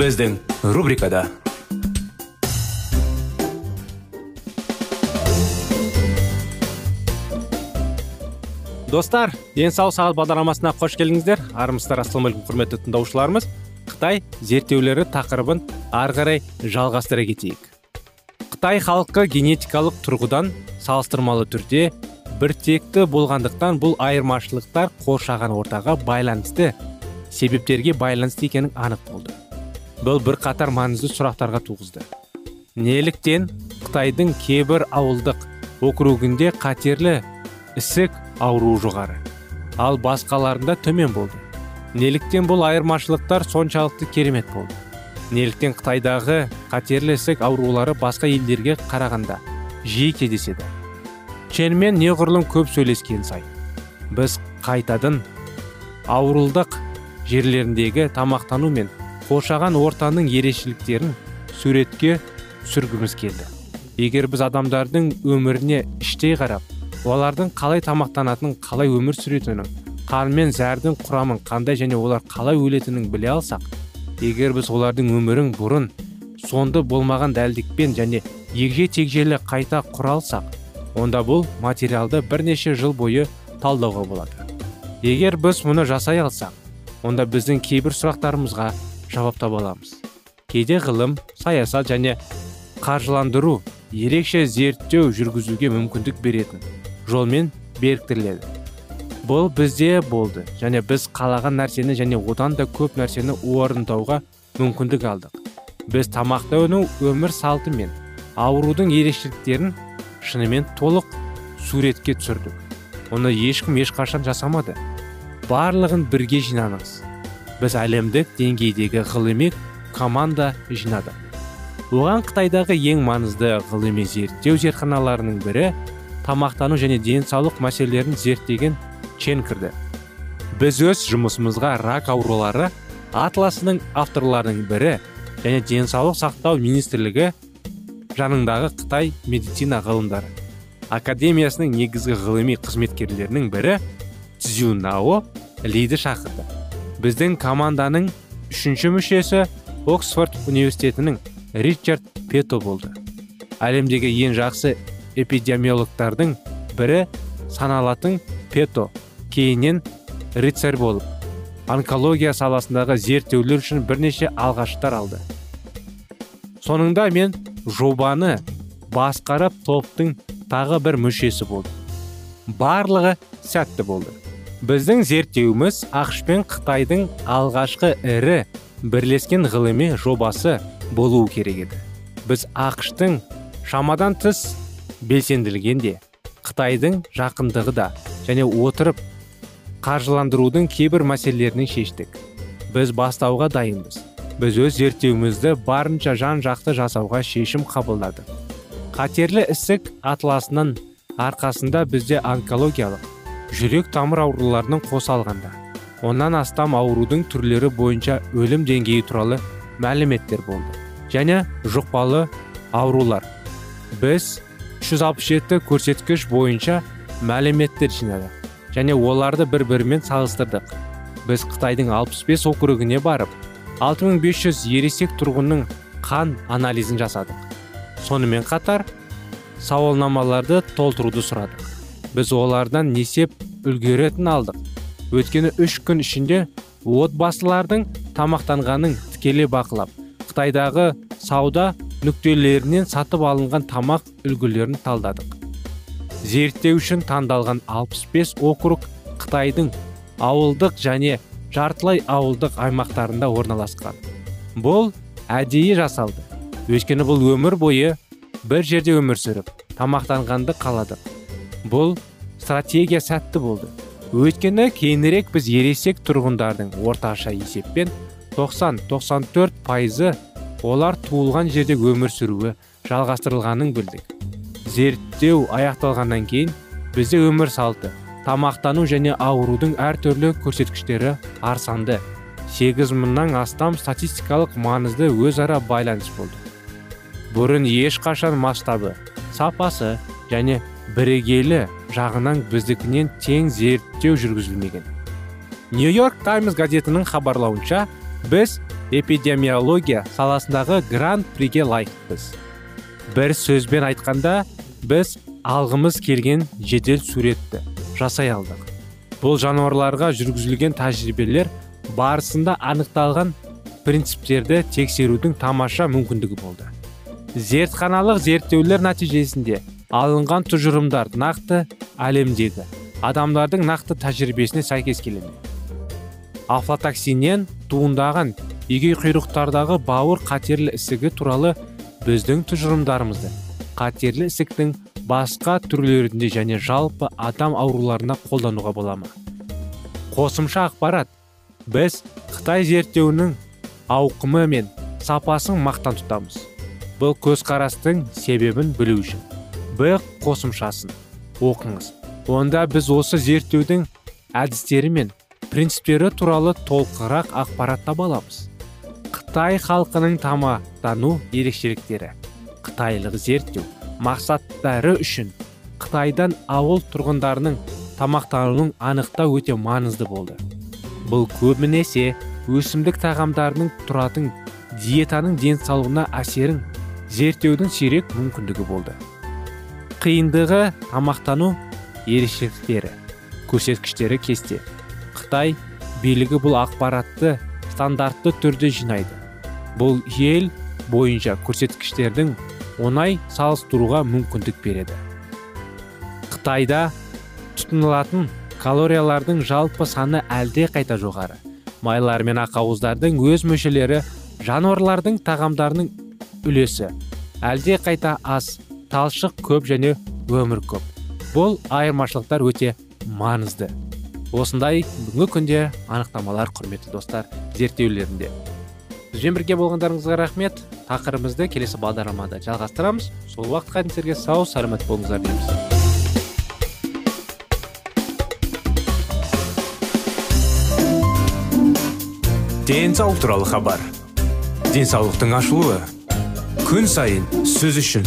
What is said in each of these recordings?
Біздің рубрикада достар денсаулық сағат бағдарламасына қош келдіңіздер. Армысыздар ассалаумағалейкум құрметті тыңдаушыларымыз. Қытай зерттеулері тақырыбын ары қарай жалғастыра кетейік. Қытай халқы генетикалық тұрғыдан салыстырмалы түрде біртекті болғандықтан бұл айырмашылықтар қоршаған ортаға байланысты себептерге байланысты екені анық болды. Бұл бір қатар маңызды сұрақтарға туғызды. Неліктен қытайдың кейбір ауылдық округінде қатерлі ісік ауруы жоғары? Ал басқаларында төмен болды. Неліктен бұл айырмашылықтар соншалықты керемет болды? Неліктен қытайдағы қатерлі ісік аурулары басқа елдерге қарағанда жиі кездеседі? Ченмен неғұрлым көп сөйлескен сайын біз қайтадан ауылдық жерлеріндегі тамақтану мен қоршаған ортаның ерекшеліктерін суретке түсіргіміз келді. Егер біз адамдардың өміріне іштей қарап олардың қалай тамақтанатынын қалай өмір сүретінін қан мен зәрдің құрамын қандай және олар қалай өлетінін біле алсақ егер біз олардың өмірін бұрын сонды болмаған дәлдікпен және егжей тегжейлі қайта құра алсақ онда бұл материалды бірнеше жыл бойы талдауға болады. Егер біз мұны жасай алсақ онда біздің кейбір сұрақтарымызға жауап таба аламыз. Кейде ғылым саясат және қаржыландыру ерекше зерттеу жүргізуге мүмкіндік беретін жолмен беріктіріледі. Бұл бізде болды және біз қалаған нәрсені және одан да көп нәрсені орындауға мүмкіндік алдық. Біз тамақтану өмір салты мен аурудың ерекшеліктерін шынымен толық суретке түсірдік. Оны ешкім ешқашан жасамады. Барлығын бірге жинаңыз. Біз әлемдік деңгейдегі ғылыми команда жинадық. Оған қытайдағы ең маңызды ғылыми зерттеу зертханаларының бірі тамақтану және денсаулық мәселелерін зерттеген чен кірді. Біз өз жұмысымызға рак аурулары атласының авторларының бірі және денсаулық сақтау министрлігі жанындағы қытай медицина ғылымдары академиясының негізгі ғылыми қызметкерлерінің бірі цзюнао лиді шақырды. Біздің команданың үшінші мүшесі оксфорд университетінің ричард пето болды. Әлемдегі ең жақсы эпидемиологтардың бірі саналатын пето кейіннен рыцарь болып онкология саласындағы зерттеулер үшін бірнеше алғаштар алды. Соңында мен жобаны басқарып топтың тағы бір мүшесі болдым. Барлығы сәтті болды. Біздің зерттеуіміз ақш пен қытайдың алғашқы ірі бірлескен ғылыми жобасы болуы керек еді. Біз ақштың шамадан тыс белсенділігінде қытайдың жақындығы да және отырып қаржыландырудың кейбір мәселелерін шештік. Біз бастауға дайынбыз. Біз өз зерттеуімізді барынша жан жақты жасауға шешім қабылдадық. Қатерлі ісік атласының арқасында бізде онкологиялық жүрек тамыр ауруларының қоса алғанда оннан астам аурудың түрлері бойынша өлім деңгейі туралы мәліметтер болды. Және жұқпалы аурулар. Біз 367 көрсеткіш бойынша мәліметтер жинадық және оларды бір бірімен салыстырдық. Біз қытайдың 65 округіне барып 6500 ересек тұрғынның қан анализін жасадық. Сонымен қатар сауалнамаларды толтыруды сұрадық. Біз олардан несеп үлгеретін алдық. Өткені үш күн ішінде отбасылардың тамақтанғанын тікелей бақылап қытайдағы сауда нүктелерінен сатып алынған тамақ үлгілерін талдадық. Зерттеу үшін таңдалған 65 округ қытайдың ауылдық және жартылай ауылдық аймақтарында орналасқан. Бұл әдейі жасалды. Өйткені бұл өмір бойы бір жерде өмір сүріп тамақтанғанды қаладық. Бұл стратегия сәтті болды. Өйткені кейінірек біз ересек тұрғындардың орташа есеппен 90-94 пайызы олар туылған жерде өмір сүруі жалғастырылғанын білдік. Зерттеу аяқталғаннан кейін бізде өмір салты тамақтану және аурудың әртүрлі көрсеткіштері арсанды сегіз мыңнан астам статистикалық маңызды өзара байланыс болды. Бұрын ешқашан масштабы сапасы және бірегейлі жағынан біздікінен тең зерттеу жүргізілмеген. Нью йорк таймс газетінің хабарлауынша біз эпидемиология саласындағы гран приге лайықпыз. Бір сөзбен айтқанда біз алғымыз келген жедел суретті жасай алдық. Бұл жануарларға жүргізілген тәжірибелер барысында анықталған принциптерді тексерудің тамаша мүмкіндігі болды. Зертханалық зерттеулер нәтижесінде алынған тұжырымдар нақты әлемдегі. Адамдардың нақты тәжірибесіне сәйкес келеді афлатоксиннен туындаған егей құйрықтардағы бауыр қатерлі ісігі туралы біздің тұжырымдарымызды қатерлі ісіктің басқа түрлерінде және жалпы адам ауруларына қолдануға бола ма? Қосымша ақпарат. Біз қытай зерттеуінің ауқымы мен сапасын мақтан тұтамыз. Бұл көзқарастың себебін білу үшін. Б қосымшасын. Оқыңыз. Онда біз осы зерттеудің әдістері мен принциптері туралы толығырақ ақпарат таба аламыз. Қытай халқының тамақтану ерекшеліктері. Қытайлық зерттеу мақсаттары үшін қытайдан ауыл тұрғындарының тамақтануын анықтау өте маңызды болды. Бұл көбінесе өсімдік тағамдарының тұратын диетаның денсаулығына әсерін зерттеудің сирек мүмкіндігі болды. Қиындығы тамақтану ерекшеліктері көрсеткіштері кесте. Қытай билігі бұл ақпаратты стандартты түрде жинайды. Бұл ел бойынша көрсеткіштердің оңай салыстыруға мүмкіндік береді. Қытайда тұтынылатын калориялардың жалпы саны әлде қайта жоғары. Майлар мен ақауыздардың өз мүшелері жануарлардың тағамдарының үлесі әлде қайта аз. Талшық көп және өмір көп. Бұл айырмашылықтар өте маңызды. Осындай бүгінгі күнде анықтамалар құрметті достар зерттеулерінде. Бізбен бірге болғандарыңызға рахмет. Тақырыбымызды келесі бағдарламада жалғастырамыз. Сол уақытқа дейін сіздерге сау саламат болыңыздар дейміз. Денсаулық туралы хабар. Денсаулықтың ашылуы. Күн сайын сөз үшін.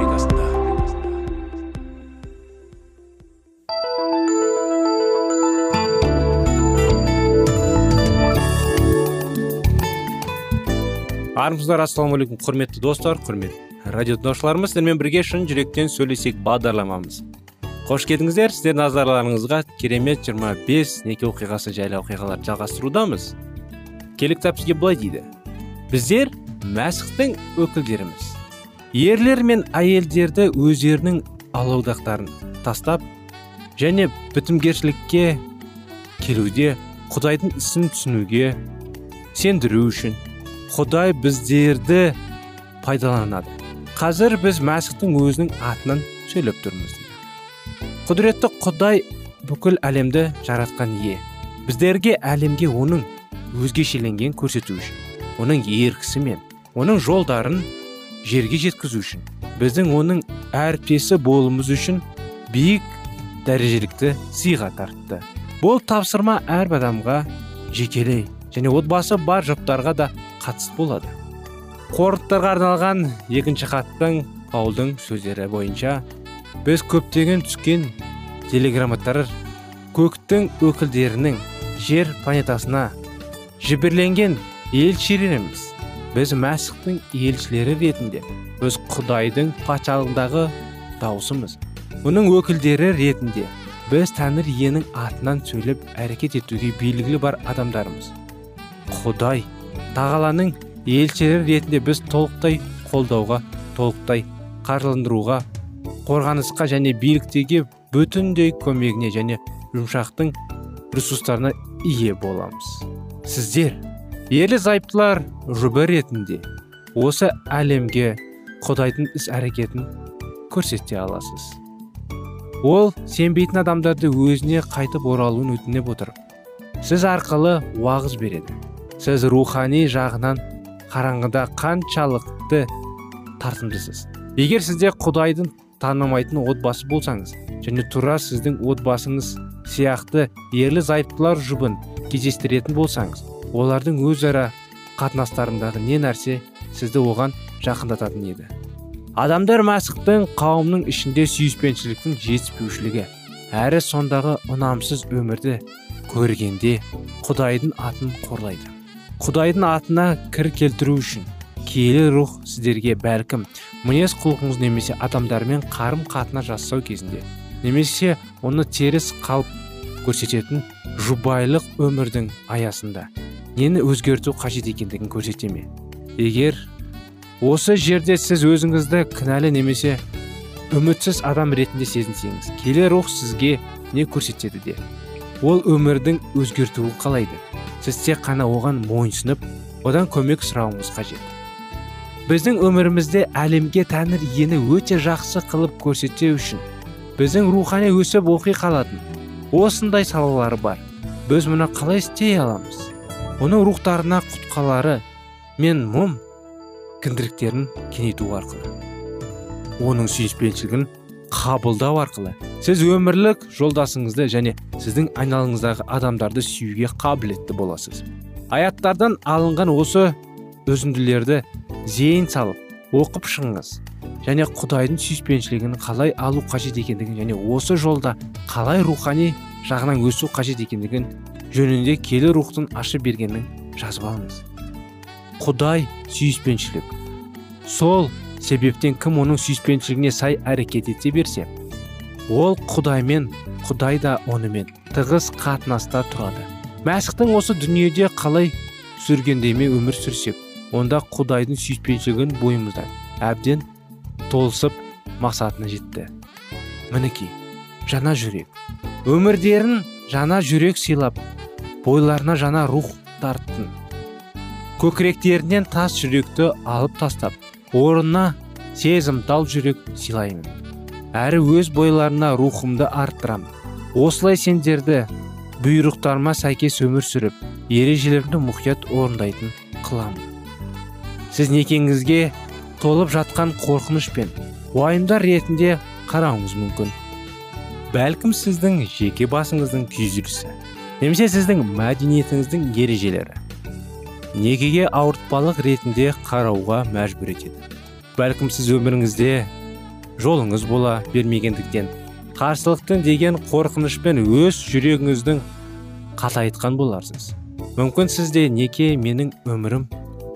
Армысыздар ассалаумағалейкум құрметті достар құрметті радио тыңдаушыларымыз сіздермен бірге шын жүректен сөйлесейік бағдарламамыз. Қош келдіңіздер. Сіздер назарларыңызға керемет 25 неке оқиғасы жайлы оқиғаларды жалғастырудамыз. Келі кітап бізге былай дейді. Біздер мәсіхтің өкілдеріміз. Ерлер мен әйелдерді өздерінің алаудақтарын тастап және бітімгершілікке келуде құдайдың ісін түсінуге сендіру үшін құдай біздерді пайдаланады. Қазір біз мәсіхтің өзінің атынан сөйлеп тұрмыз құдіретті құдай бүкіл әлемді жаратқан ие. Біздерге әлемге оның өзгешеленген көрсету үшін оның еркісі мен оның жолдарын жерге жеткізу үшін біздің оның әріптесі болуымыз үшін биік дәрежелікті сыйға тартты. Бұл тапсырма әр адамға жекелей және отбасы бар жұптарға да қатысты болады. Қорыттарға арналған екінші хаттың паулдың сөздері бойынша біз көптеген түскен телеграмматтар көктің өкілдерінің жер планетасына жіберленген елшілеріміз біз мәсіхтің елшілері ретінде біз құдайдың патшалығындағы даусымыз оның өкілдері ретінде біз тәңір иенің атынан сөйлеп әрекет етуге белгілі бар адамдарымыз. Құдай тағаланың елшілері ретінде біз толықтай қолдауға толықтай қаржыландыруға қорғанысқа және биліктегі бүтіндей көмегіне және жұмшақтың ресурстарына ие боламыз. Сіздер ерлі зайыптылар жұбы ретінде осы әлемге құдайдың іс әрекетін көрсете аласыз. Ол сенбейтін адамдарды өзіне қайтып оралуын өтініп отыр. Сіз арқылы уағыз береді. Сіз рухани жағынан қараңғыда қаншалықты тартымдысыз. Егер сізде құдайдың танымайтын отбасы болсаңыз және тура сіздің отбасыңыз сияқты ерлі зайыптылар жұбын кездестіретін болсаңыз олардың өзара қатынастарындағы не нәрсе сізді оған жақындататын еді? Адамдар мәсіхтің қауымның ішінде сүйіспеншіліктің жетіспеушілігі әрі сондағы ұнамсыз өмірді көргенде құдайдың атын қорлайды. Құдайдың атына кір келтіру үшін киелі рух сіздерге бәлкім мінез құлқыңыз немесе адамдармен қарым қатынас жасау кезінде немесе оны теріс қалып көрсететін жұбайлық өмірдің аясында нені өзгерту қажет екендігін көрсете ме егер осы жерде сіз өзіңізді кінәлі немесе үмітсіз адам ретінде сезінсеңіз келе рух сізге не көрсетеді де? Ол өмірдің өзгертуін қалайды. Сіз тек қана оған мойынсынып одан көмек сұрауыңыз қажет. Біздің өмірімізде әлемге тәңір ені өте жақсы қылып көрсете үшін біздің рухани өсіп оқи қалатын осындай салалары бар. Біз мұны қалай істей аламыз? Оның рухтарына құтқалары мен мұм кіндіріктерін кеңейту арқылы оның сүйіспеншілігін қабылдау арқылы сіз өмірлік жолдасыңызды және сіздің айналаңыздағы адамдарды сүюге қабілетті боласыз. Аяттардан алынған осы үзінділерді зейін салып оқып шығыңыз. Және құдайдың сүйіспеншілігін қалай алу қажет екендігін және осы жолда қалай рухани жағынан өсу қажет екендігін жөнінде келі рухтың ашып бергенін жазып алыңыз. Құдай сүйіспеншілік. Сол себептен кім оның сүйіспеншілігіне сай әрекет ете берсе ол құдаймен құдай да онымен тығыз қатынаста тұрады. Мәсіхтің осы дүниеде қалай сүргендеме өмір сүрсек онда құдайдың сүйіспеншілігін бойымызда әбден толысып мақсатына жетті. Мінекей жаңа жүрек. Өмірдерін жаңа жүрек сыйлап бойларына жаңа рух тарттың көкіректерінен тас жүректі алып тастап орнына сезімтал жүрек сыйлаймын. Әрі өз бойларына рухымды арттырамын осылай сендерді бұйрықтарыма сәйкес өмір сүріп ережелерімді мұқият орындайтын қыламын сіз некеңізге толып жатқан қорқыныш пен уайымдар ретінде қарауыңыз мүмкін. Бәлкім сіздің жеке басыңыздың күйзелісі немесе сіздің мәдениетіңіздің ережелері некеге ауыртпалық ретінде қарауға мәжбүр етеді. Бәлкім сіз өміріңізде жолыңыз бола бермегендіктен қарсылықтың деген қорқынышпен өз жүрегіңіздің қатайтқан боларсыз. Мүмкін сізде неке менің өмірім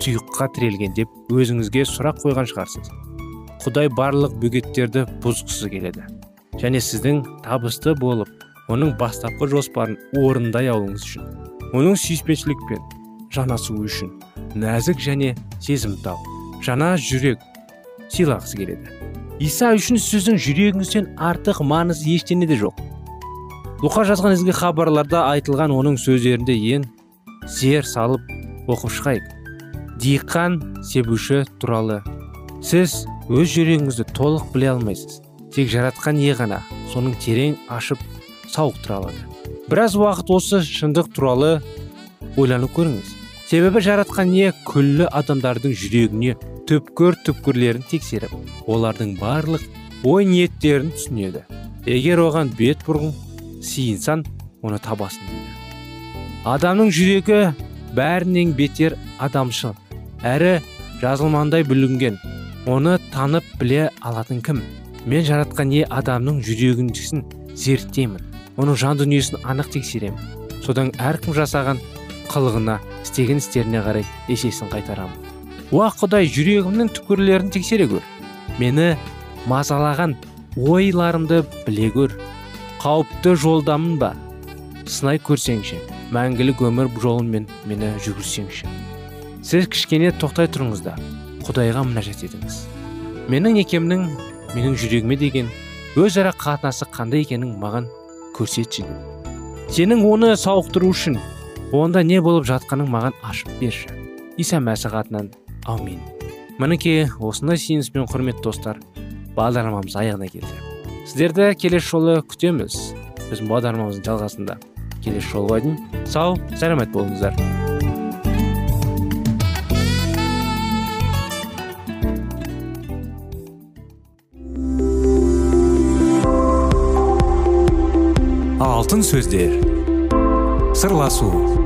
тұйыққа тірелген деп өзіңізге сұрақ қойған шығарсыз. Құдай барлық бөгеттерді бұзғысы келеді және сіздің табысты болып оның бастапқы жоспарын орындай алуыңыз үшін оның сүйіспеншілікпен жанасуы үшін нәзік және сезімтал жана жүрек сыйлағысы келеді. Иса үшін сіздің жүрегіңізден артық маңызды ештеңе де жоқ. Луқа жазған ізгі хабарларда айтылған оның сөздерінде ең зер салып оқып шығайық диқан себуші туралы. Сіз өз жүрегіңізді толық біле алмайсыз. Тек жаратқан ие ғана соның терең ашып сауықтыра алады. Біраз уақыт осы шындық туралы ойланып көріңіз. Себебі жаратқан не күллі адамдардың жүрегіне түпкір түпкірлерін тексеріп олардың барлық ой ниеттерін түсінеді. Егер оған бет бұрғын сиынсаң оны табасың дейді. Адамның жүрегі бәрінен бетер адамшыл. Әрі жазылмандай бүлінген оны танып біле алатын кім? Мен жаратқан не адамның жүрегіндісін зерттеймін. Оның жан дүниесін анық тексеремін. Содан әркім жасаған қылығына істеген істеріне қарай есесін қайтарамын. Уа құдай жүрегімнің түкірлерін тексере көр мені мазалаған ойларымды біле көр қауіпті жолдамын ба? Сынай көрсеңші мәңгілік өмір жолымен мені жүгірсеңші. Сіз кішкене тоқтай тұрыңыз да құдайға мінәжат етіңіз. Менің некемнің менің жүрегіме деген өзара қатынасы қандай екенін маған көрсетші. Сенің оны сауықтыру үшін онда не болып жатқаның маған ашып берші. Иса мәсіх атынан аумин мінекей осындай сүйініспен құрметті достар бағдарламамыз аяғына келді. Сіздерді келесі жолы күтеміз. Біздің бағдарламамыздың жалғасында келесі жолға дейін сау сәлемет болыңыздар. Алтын сөздер. Сырласу.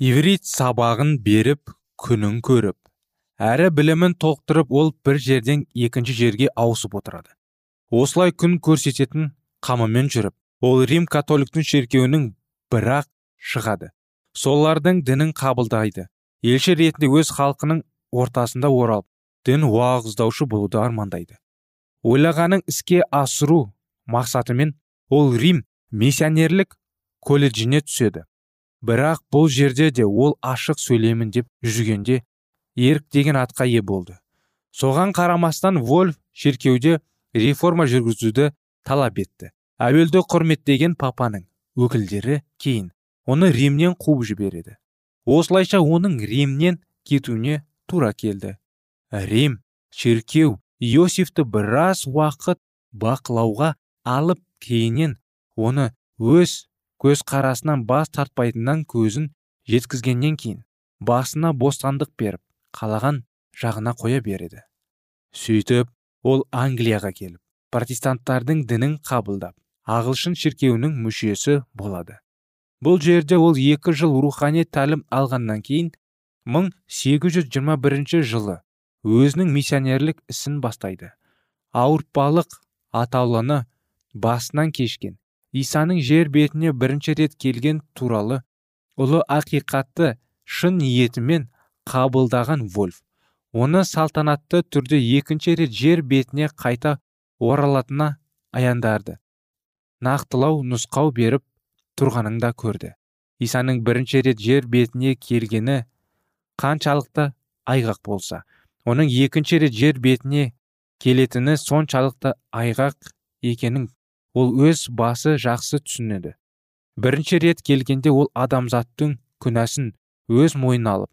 Иврит сабағын беріп күнін көріп әрі білімін толықтырып ол бір жерден екінші жерге ауысып отырады. Осылай күн көрсететін қамымен жүріп ол рим католиктің шіркеуінің бірақ шығады. Солардың дінін қабылдайды. Елші ретінде өз халқының ортасында оралып дін уағыздаушы болуды армандайды. Ойлағанын іске асыру мақсатымен ол рим миссионерлік колледжіне түседі. Бірақ бұл жерде де ол ашық сөйлеймін деп жүргенде ерік деген атқа ие болды. Соған қарамастан вольф шеркеуде реформа жүргізуді талап етті. Әуелді құрметтеген папаның өкілдері кейін оны римнен қуып жібереді. Осылайша оның римнен кетуіне тура келді. Рим шіркеу иосифті біраз уақыт бақылауға алып кейіннен оны өз көзқарасынан бас тартпайтыннан көзін жеткізгеннен кейін басына бостандық беріп қалаған жағына қоя береді. Сөйтіп ол англияға келіп протестанттардың дінін қабылдап ағылшын шіркеуінің мүшесі болады. Бұл жерде ол екі жыл рухани тәлім алғаннан кейін 1821 жылы өзінің миссионерлік ісін бастайды. Ауыртпалық атаулыны басынан кешкен исаның жер бетіне бірінші рет келген туралы ұлы ақиқатты шын ниетімен қабылдаған вольф оны салтанатты түрде екінші рет жер бетіне қайта оралатынына аяндарды нақтылау нұсқау беріп тұрғанын да көрді. Исаның бірінші рет жер бетіне келгені қаншалықты айғақ болса оның екінші рет жер бетіне келетіні соншалықты айғақ екенін ол өз басы жақсы түсінеді. Бірінші рет келгенде ол адамзаттың күнәсін өз мойнына алып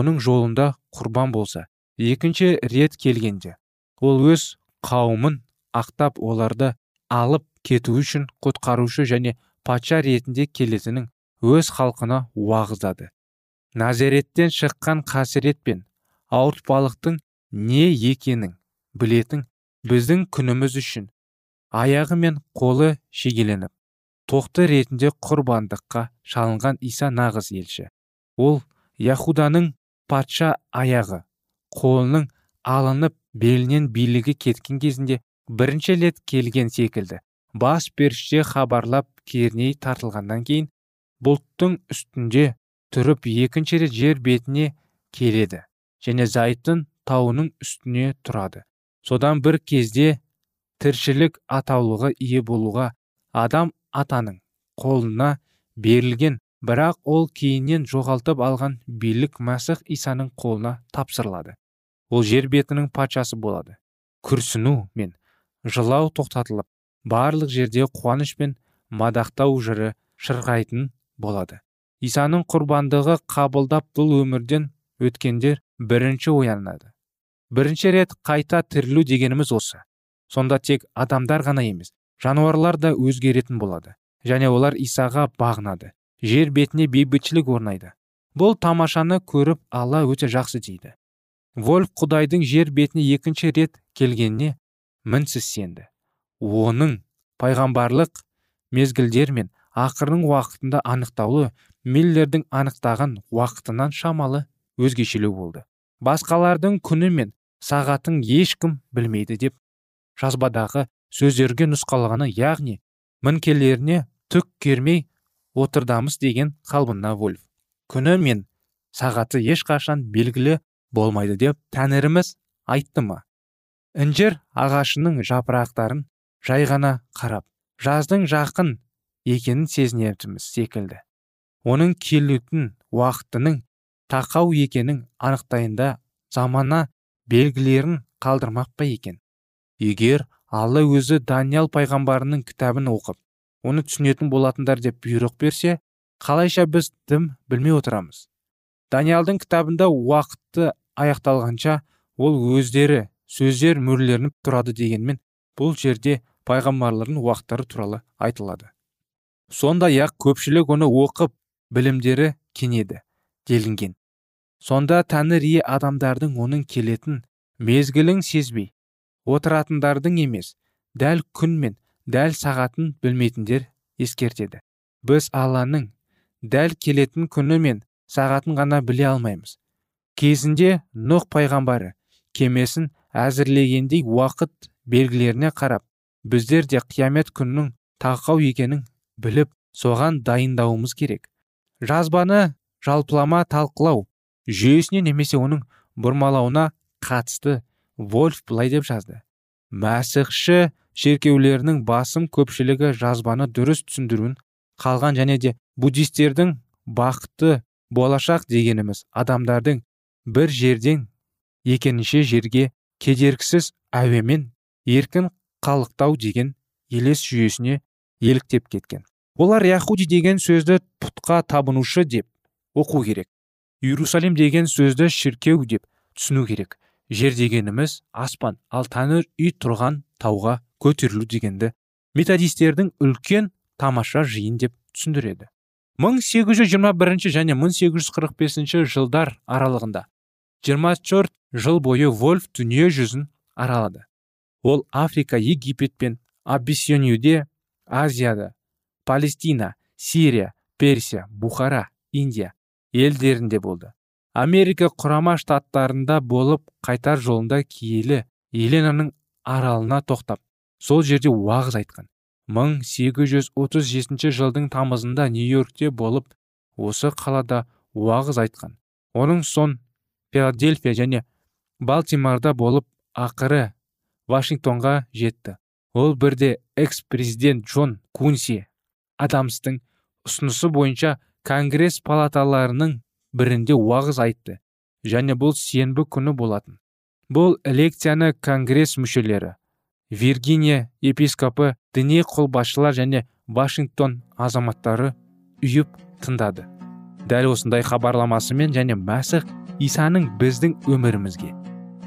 оның жолында құрбан болса екінші рет келгенде ол өз қауымын ақтап оларды алып кету үшін құтқарушы және патша ретінде келетінін өз халқына уағыздады. Назареттен шыққан қасірет пен ауыртпалықтың не екенін білетін біздің күніміз үшін аяғы мен қолы шегеленіп тоқты ретінде құрбандыққа шалынған иса нағыз елші. Ол яхуданың патша аяғы қолының алынып белінен билігі кеткен кезінде бірінші рет келген секілді. Бас періште хабарлап керней тартылғаннан кейін бұлттың үстінде тұрып екінші рет жер бетіне келеді және зайтын тауының үстіне тұрады. Содан бір кезде тіршілік атаулығы ие болуға адам атаның қолына берілген. Бірақ ол кейіннен жоғалтып алған билік мәсіх исаның қолына тапсырылады. Ол жер бетінің патшасы болады. Күрсіну мен жылау тоқтатылып барлық жерде қуаныш пен мадақтау жыры шырқайтын болады. Исаның құрбандығы қабылдап бұл өмірден өткендер бірінші оянады. Бірінші рет қайта тірілу дегеніміз осы. Сонда тек адамдар ғана емес жануарлар да өзгеретін болады. Және олар исаға бағынады жер бетіне бейбітшілік орнайды. Бұл тамашаны көріп алла өте жақсы дейді. Вольф құдайдың жер бетіне екінші рет келгеніне мінсіз сенді. Оның пайғамбарлық мезгілдер мен ақырының уақытында анықтаулы миллердің анықтаған уақытынан шамалы өзгешелеу болды. Басқалардың күні мен сағатын ешкім білмейді деп жазбадағы сөздерге нұсқалғаны яғни мінкелеріне түк кермей отырдамыз деген қалбына вольф. Күні мен сағаты ешқашан белгілі болмайды деп тәңіріміз айтты ма? Інжір ағашының жапырақтарын жай ғана қарап жаздың жақын екенін сезінетіміз секілді. Оның келетін уақытының тақау екенін анықтайында замана белгілерін қалдырмақ па екен? Егер алла өзі даниял пайғамбарының кітабын оқып оны түсінетін болатындар деп бұйрық берсе қалайша біз дым білмей отырамыз? Даниялдың кітабында уақытты аяқталғанша ол өздері сөздер мөрлерініп тұрады дегенмен бұл жерде пайғамбарлардың уақыттары туралы айтылады. Сондай ақ көпшілік оны оқып білімдері кенеді делінген. Сонда тәңір адамдардың оның келетін мезгілін сезбей отыратындардың емес дәл күн мен дәл сағатын білмейтіндер ескертеді. Біз алланың дәл келетін күні мен сағатын ғана біле алмаймыз. Кезінде нұх пайғамбары кемесін әзірлегендей уақыт белгілеріне қарап біздер де қиямет күннің тақау екенін біліп соған дайындауымыз керек. Жазбаны жалпылама талқылау жүйесіне немесе оның бұрмалауына қатысты вольф былай деп жазды. Мәсіхші шеркеулерінің басым көпшілігі жазбаны дұрыс түсіндіруін қалған және де буддистердің бақытты болашақ дегеніміз адамдардың бір жерден екінші жерге кедергісіз әуемен еркін қалықтау деген елес жүйесіне еліктеп кеткен. Олар яхуди деген сөзді пұтқа табынушы деп оқу керек. Иерусалим деген сөзді шіркеу деп түсіну керек. Жер дегеніміз аспан. Ал тәңір үй тұрған тауға көтерілу дегенді методистердің үлкен тамаша жиын деп түсіндіреді. 1821 және 1845 жылдар аралығында 24 жыл бойы вольф дүние жүзін аралады. Ол африка египет пен абиссинюде азияда палестина сирия персия бухара индия елдерінде болды. Америка құрама штаттарында болып қайтар жолында киелі еленаның аралына тоқтап сол жерде уағыз айтқан. 1837 жылдың тамызында нью-йоркте болып осы қалада уағыз айтқан. Оның сон филадельфия және балтимарда болып ақыры вашингтонға жетті. Ол бірде экс президент джон кунси адамстың ұсынысы бойынша конгресс палаталарының бірінде уағыз айтты. Және бұл сенбі күні болатын. Бұл лекцияны конгресс мүшелері виргиния епископы діни қолбасшылар және вашингтон азаматтары үйіп тыңдады. Дәл осындай хабарламасымен және мәсіх исаның біздің өмірімізге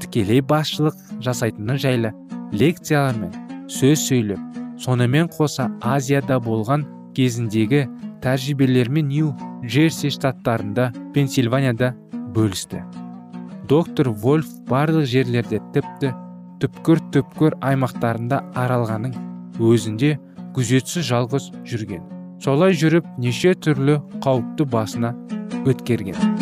тікелей басшылық жасайтыны жайлы лекциялармен сөз сөйлеп сонымен қоса азияда болған кезіндегі тәжірибелермен нью джерси штаттарында пенсильванияда бөлісті. Доктор вольф барлық жерлерде тіпті түпкір түпкір аймақтарында аралғаның өзінде күзетсіз жалғыз жүрген. Солай жүріп неше түрлі қауіпті басына өткерген.